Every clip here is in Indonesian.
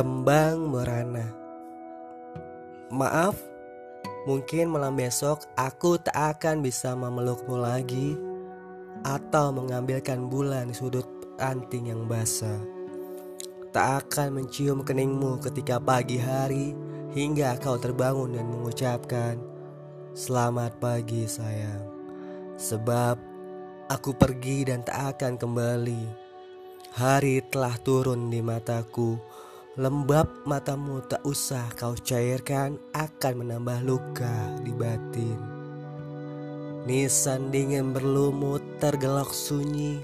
Kembang merana. Maaf, mungkin malam besok aku tak akan bisa memelukmu lagi Atau mengambilkan bulan di sudut anting yang basah. Tak akan mencium keningmu ketika pagi hari Hingga kau terbangun dan mengucapkan Selamat pagi sayang. Sebab aku pergi dan tak akan kembali. Hari telah turun di mataku Lembab matamu tak usah kau cairkan akan menambah luka di batin. Nisan dingin berlumut tergelok sunyi,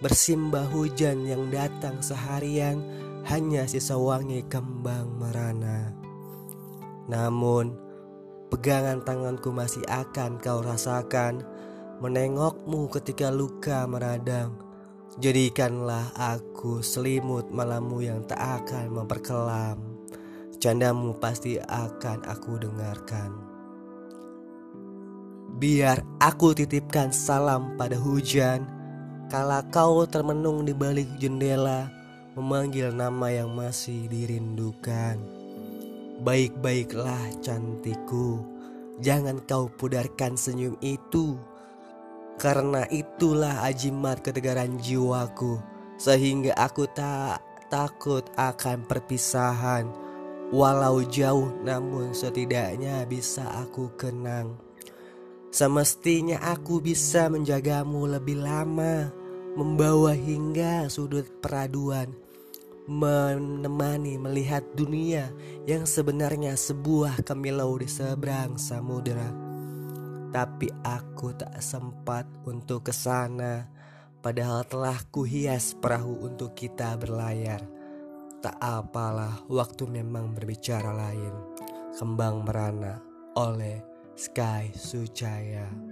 bersimbah hujan yang datang seharian hanya sisa wangi kembang merana. Namun, pegangan tanganku masih akan kau rasakan menengokmu ketika luka meradang Jadikanlah aku selimut malammu yang tak akan memperkelam. Candamu pasti akan aku dengarkan. Biar aku titipkan salam pada hujan. Kala kau termenung di balik jendela Memanggil nama yang masih dirindukan. Baik-baiklah cantikku Jangan kau pudarkan senyum itu karena itulah ajimat ketegaran jiwaku Sehingga aku tak takut akan perpisahan. Walau jauh namun setidaknya bisa aku kenang. Semestinya aku bisa menjagamu lebih lama Membawa hingga sudut peraduan Menemani melihat dunia yang sebenarnya sebuah kemilau di seberang samudera tapi aku tak sempat untuk ke sana. Padahal telah kuhias perahu untuk kita berlayar. Tak apalah, waktu memang berbicara lain. Kembang merana oleh Sky Sucaya.